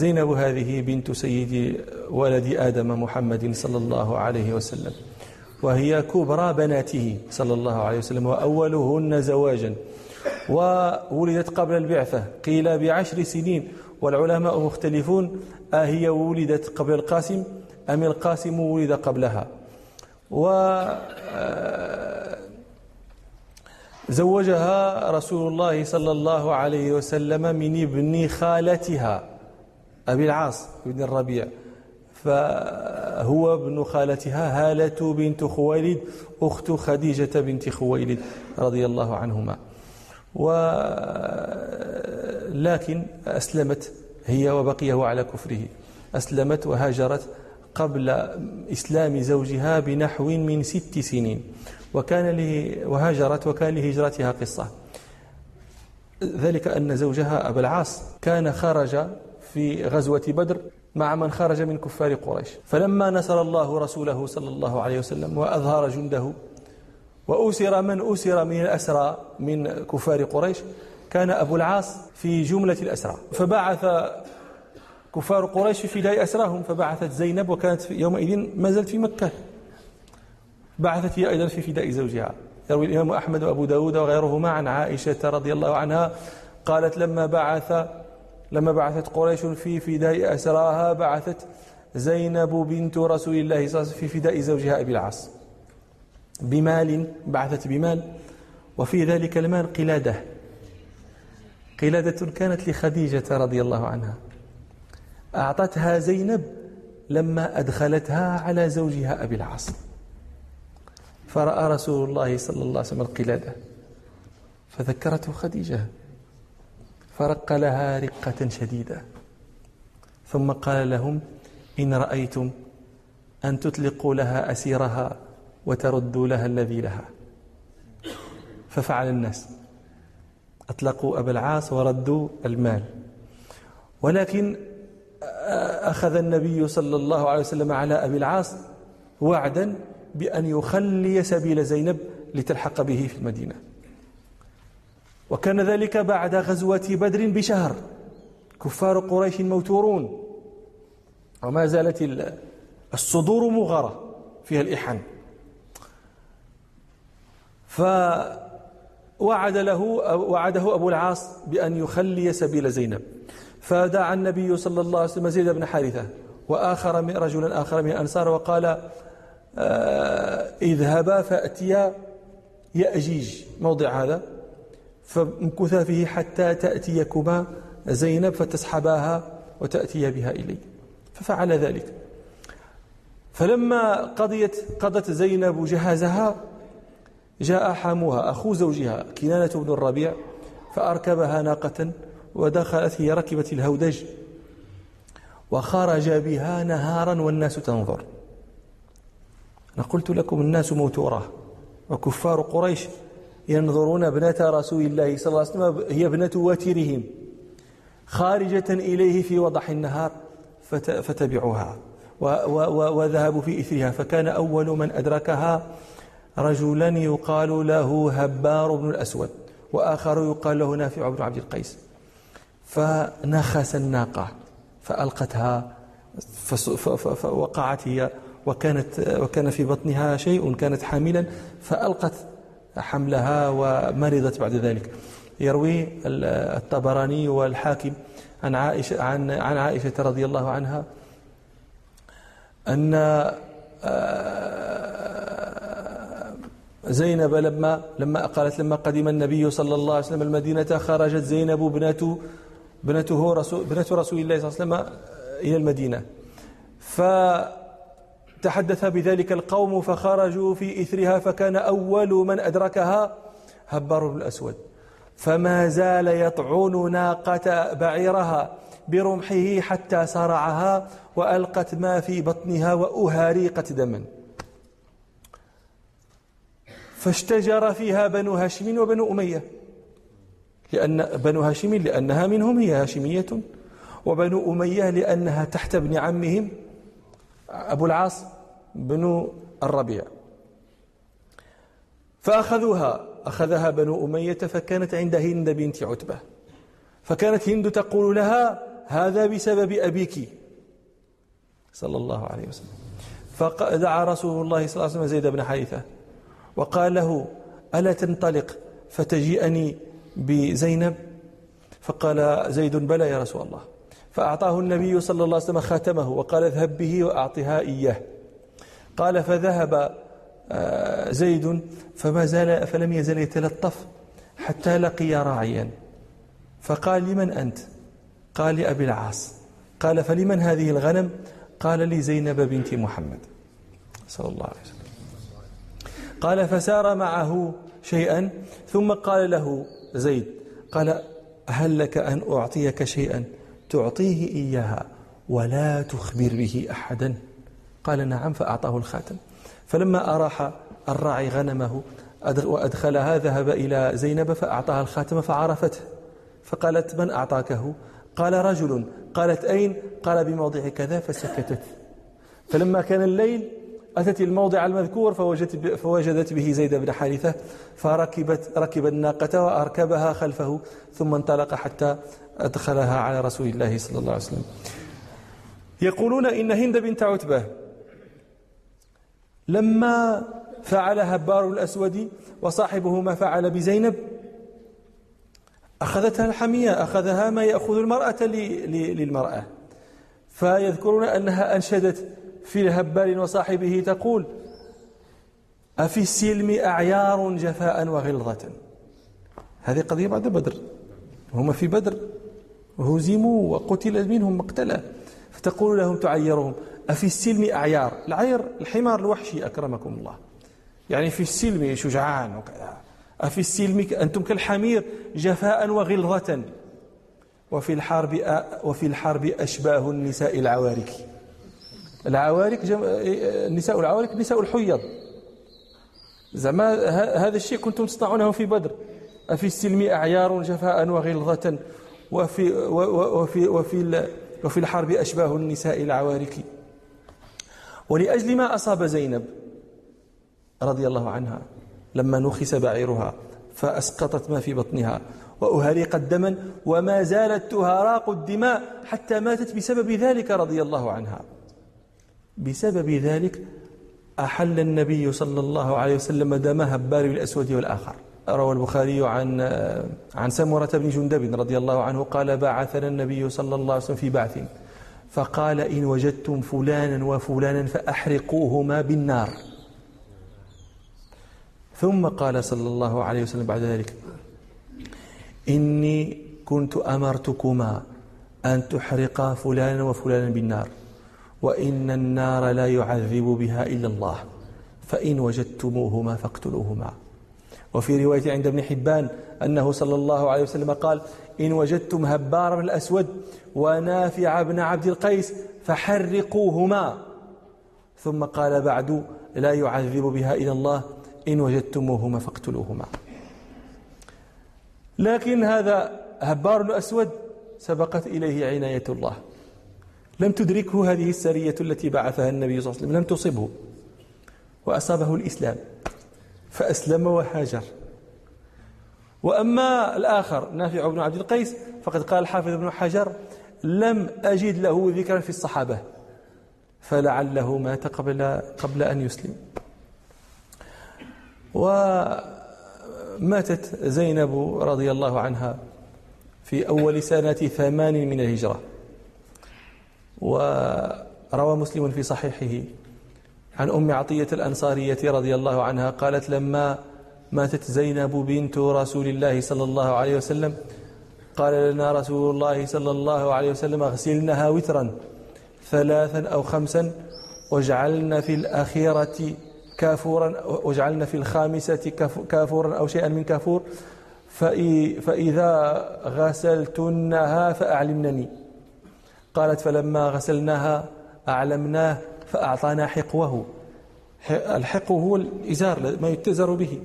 زينب هذه بنت سيد ولد آدم محمد صلى الله عليه وسلم وهي كبرى بناته صلى الله عليه وسلم وأولهن زواجا وولدت قبل البعثة قيل بعشر سنين والعلماء مختلفون أهي ولدت قبل القاسم أم القاسم ولد قبلها؟ و زوجها رسول الله صلى الله عليه وسلم من ابن خالتها. أبي العاص بن الربيع فهو ابن خالتها هالة بنت خويلد أخت خديجة بنت خويلد رضي الله عنهما. ولكن أسلمت هي وبقي هو على كفره. أسلمت وهاجرت قبل إسلام زوجها بنحو من ست سنين. وكان له وهاجرت وكان لهجرتها قصة. ذلك أن زوجها أبا العاص كان خرج في غزوة بدر مع من خرج من كفار قريش. فلما نصر الله رسوله صلى الله عليه وسلم وأظهر جنده وأسر من أسر من الأسرى من كفار قريش كان أبو العاص في جملة الأسرى. فبعث كفار قريش في فداء أسراهم فبعثت زينب وكانت يومئذ ما زالت في مكة. بعثت هي أيضا في فداء زوجها. يروي الإمام أحمد وأبو داود وغيرهما عن عائشة رضي الله عنها قالت لما بعث لما بعثت قريش في فداء أسراها بعثت زينب بنت رسول الله صلى الله عليه وسلم في فداء زوجها أبي العاص. بمال بعثت بمال. وفي ذلك المال قلادة. قلادة كانت لخديجة رضي الله عنها. أعطتها زينب لما أدخلتها على زوجها أبي العاص. فرأى رسول الله صلى الله عليه وسلم القلادة. فذكرته خديجة. فرق لها رقة شديدة. ثم قال لهم إن رأيتم أن تطلقوا لها أسيرها وتردوا لها الذي لها. ففعل الناس أطلقوا أبا العاص وردوا المال. ولكن أخذ النبي صلى الله عليه وسلم على أبي العاص وعدا بأن يخلي سبيل زينب لتلحق به في المدينة. وكان ذلك بعد غزوة بدر بشهر. كفار قريش موتورون. وما زالت الصدور مغرة فيها الإحن فوعد له وعده أبو العاص بأن يخلي سبيل زينب. فدعا النبي صلى الله عليه وسلم زيد بن حارثة. وآخر من رجلا آخر من الأنصار وقال آه اذهبا فأتيا يأجيج. موضع هذا. فامكثا فيه حتى تأتيكما زينب فتسحباها وتأتي بها إلي ففعل ذلك. فلما قضيت قضت زينب جهازها جاء حاموها أخو زوجها كنانة بن الربيع فأركبها ناقة ودخلت هي ركبت الهودج وخرج بها نهارا والناس تنظر. أنا قلت لكم الناس موتورة وكفار قريش ينظرون ابنة رسول الله صلى الله عليه وسلم هي ابنة واترهم خارجة إليه في وضح النهار فتبعوها وذهبوا في إثرها. فكان أول من أدركها رجلا يقال له هبار بن الأسود وآخر يقال له نافع بن عبد القيس. فنخس الناقة فألقتها فوقعت هي وكانت وكان في بطنها شيء كانت حاملا فألقت حملها ومرضت بعد ذلك. يروي الطبراني والحاكم عن عائشة عن عن عائشة رضي الله عنها أن آه، زينب لما لما قالت لما قدم النبي صلى الله عليه وسلم المدينة خرجت زينب بنته بنته رسول بنت رسول الله صلى الله عليه وسلم إلى المدينة. فتحدث بذلك القوم فخرجوا في إثرها فكان أول من أدركها هبار بن الأسود. فما زال يطعن ناقة بعيرها برمحه حتى صرعها وألقت ما في بطنها وأهاريقت دما. فاشتجر فيها بنو هاشم وبنو أمية لأن بنو هاشم لأنها منهم هي هاشمية وبنو أمية لأنها تحت ابن عمهم أبو العاص بن الربيع. فأخذوها أخذها بنو أمية فكانت عند هند بنت عتبة. فكانت هند تقول لها هذا بسبب أبيك. صلى الله عليه وسلم. فدعا رسول الله صلى الله عليه وسلم زيد بن حارثة. وقال له ألا تنطلق فتجيئني بزينب؟ فقال زيد بلى يا رسول الله. فأعطاه النبي صلى الله عليه وسلم خاتمه وقال اذهب به وأعطها إياه. قال فذهب آه، زيد فما زال فلم يزل يتلطف حتى لقي راعيا. فقال لمن أنت؟ قال لأبي العاص. قال فلمن هذه الغنم؟ قال لي زينب بنت محمد صلى الله عليه وسلم. قال فسار معه شيئا ثم قال له زيد قال هل لك أن أعطيك شيئا؟ تعطيه إياها ولا تخبر به أحدا. قال نعم فأعطاه الخاتم. فلما أراح الراعي غنمه وأدخلها ذهب إلى زينب فأعطاها الخاتم فعرفته. فقالت من أعطاكه؟ قال رجل. قالت أين؟ قال بموضع كذا فسكتت. فلما كان الليل أتت الموضع المذكور فوجدت, فوجدت به زيد بن حارثة فركبت ركب الناقة وأركبها خلفه ثم انطلق حتى أدخلها على رسول الله صلى الله عليه وسلم. يقولون إن هند بنت عتبة لما فعل هبار الأسود وصاحبه ما فعل بزينب أخذتها الحمية أخذها ما يأخذ المرأة للمرأة. فيذكرون أنها أنشدت في الهبال وصاحبه تقول أفي السلم أعيار جفاء وغلظة؟ هذه قضية بعد بدر. هم في بدر. وهزموا وقتل منهم مقتلا فتقول لهم تعيرهم أفي السلم أعيار؟ العير الحمار الوحشي أكرمكم الله. يعني في السلم شجعان وكذا. أفي السلم أنتم كالحمير جفاء وغلظة. وفي الحرب وفي الحرب أشباه النساء العوارك. العوارك جم... نساء العوارك نساء الحيض زعما هذا الشيء كنتم تصنعونه في بدر. أفي السلم أعيار جفاء وغلظة وفي وفي وفي وفي الحرب أشباه النساء العوارك ولأجل ما أصاب زينب رضي الله عنها لما نخس بعيرها فأسقطت ما في بطنها وأهرقت دما وما زالت تهراق الدماء حتى ماتت بسبب ذلك رضي الله عنها. بسبب ذلك أحل النبي صلى الله عليه وسلم دم هبار الأسود والآخر. روى البخاري عن عن سمرة بن جندب رضي الله عنه قال بعثنا النبي صلى الله عليه وسلم في بعث فقال إن وجدتم فلانا وفلانا فأحرقوهما بالنار ثم قال صلى الله عليه وسلم بعد ذلك إني كنت أمرتكما أن تحرقا فلانا وفلانا بالنار وإن النار لا يعذب بها إلا الله. فإن وجدتموهما فاقتلوهما. وفي رواية عند ابن حبان أنه صلى الله عليه وسلم قال إن وجدتم هبار بن الأسود ونافع بن عبد القيس فحرقوهما. ثم قال بعد لا يعذب بها إلى الله. إن وجدتموهما فاقتلوهما. لكن هذا هبار الأسود سبقت إليه عناية الله. لم تدركه هذه السرية التي بعثها النبي صلى الله عليه وسلم لم تصبه. وأصابه الإسلام فأسلم وهاجر. وأما الآخر نافع بن عبد القيس فقد قال الحافظ ابن حجر لم أجد له ذكرا في الصحابة فلعله مات قبل قبل أن يسلم. وماتت زينب رضي الله عنها في أول سنة ثمان من الهجرة. وروى مسلم في صحيحه عن أم عطية الأنصارية رضي الله عنها قالت لما ماتت زينب بنت رسول الله صلى الله عليه وسلم قال لنا رسول الله صلى الله عليه وسلم اغسلنها وترا ثلاثا أو خمسا واجعلن في الأخيرة كافورا واجعلن في الخامسة كافورا أو شيئا من كافور فإذا غسلتنها فأعلمنني. قالت فلما غسلناها أعلمناه فأعطانا حقوه. الحق هو الإزار ما يتزر به.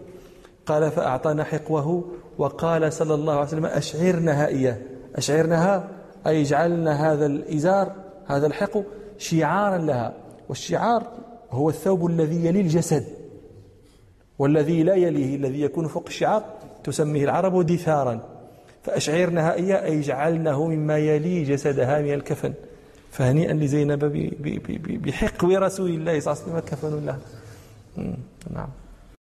قال فأعطانا حقوه وقال صلى الله عليه وسلم أشعرنها إياه. أشعرنها أي اجعلنا هذا الإزار هذا الحق شعارا لها. والشعار هو الثوب الذي يلي الجسد. والذي لا يليه الذي يكون فوق الشعار تسميه العرب دثارا. فأشعرنها إياه أي جعلنه مما يلي جسدها من الكفن. فهنيئا لزينب بحقو رسول الله صلى الله عليه وسلم كفن له نعم.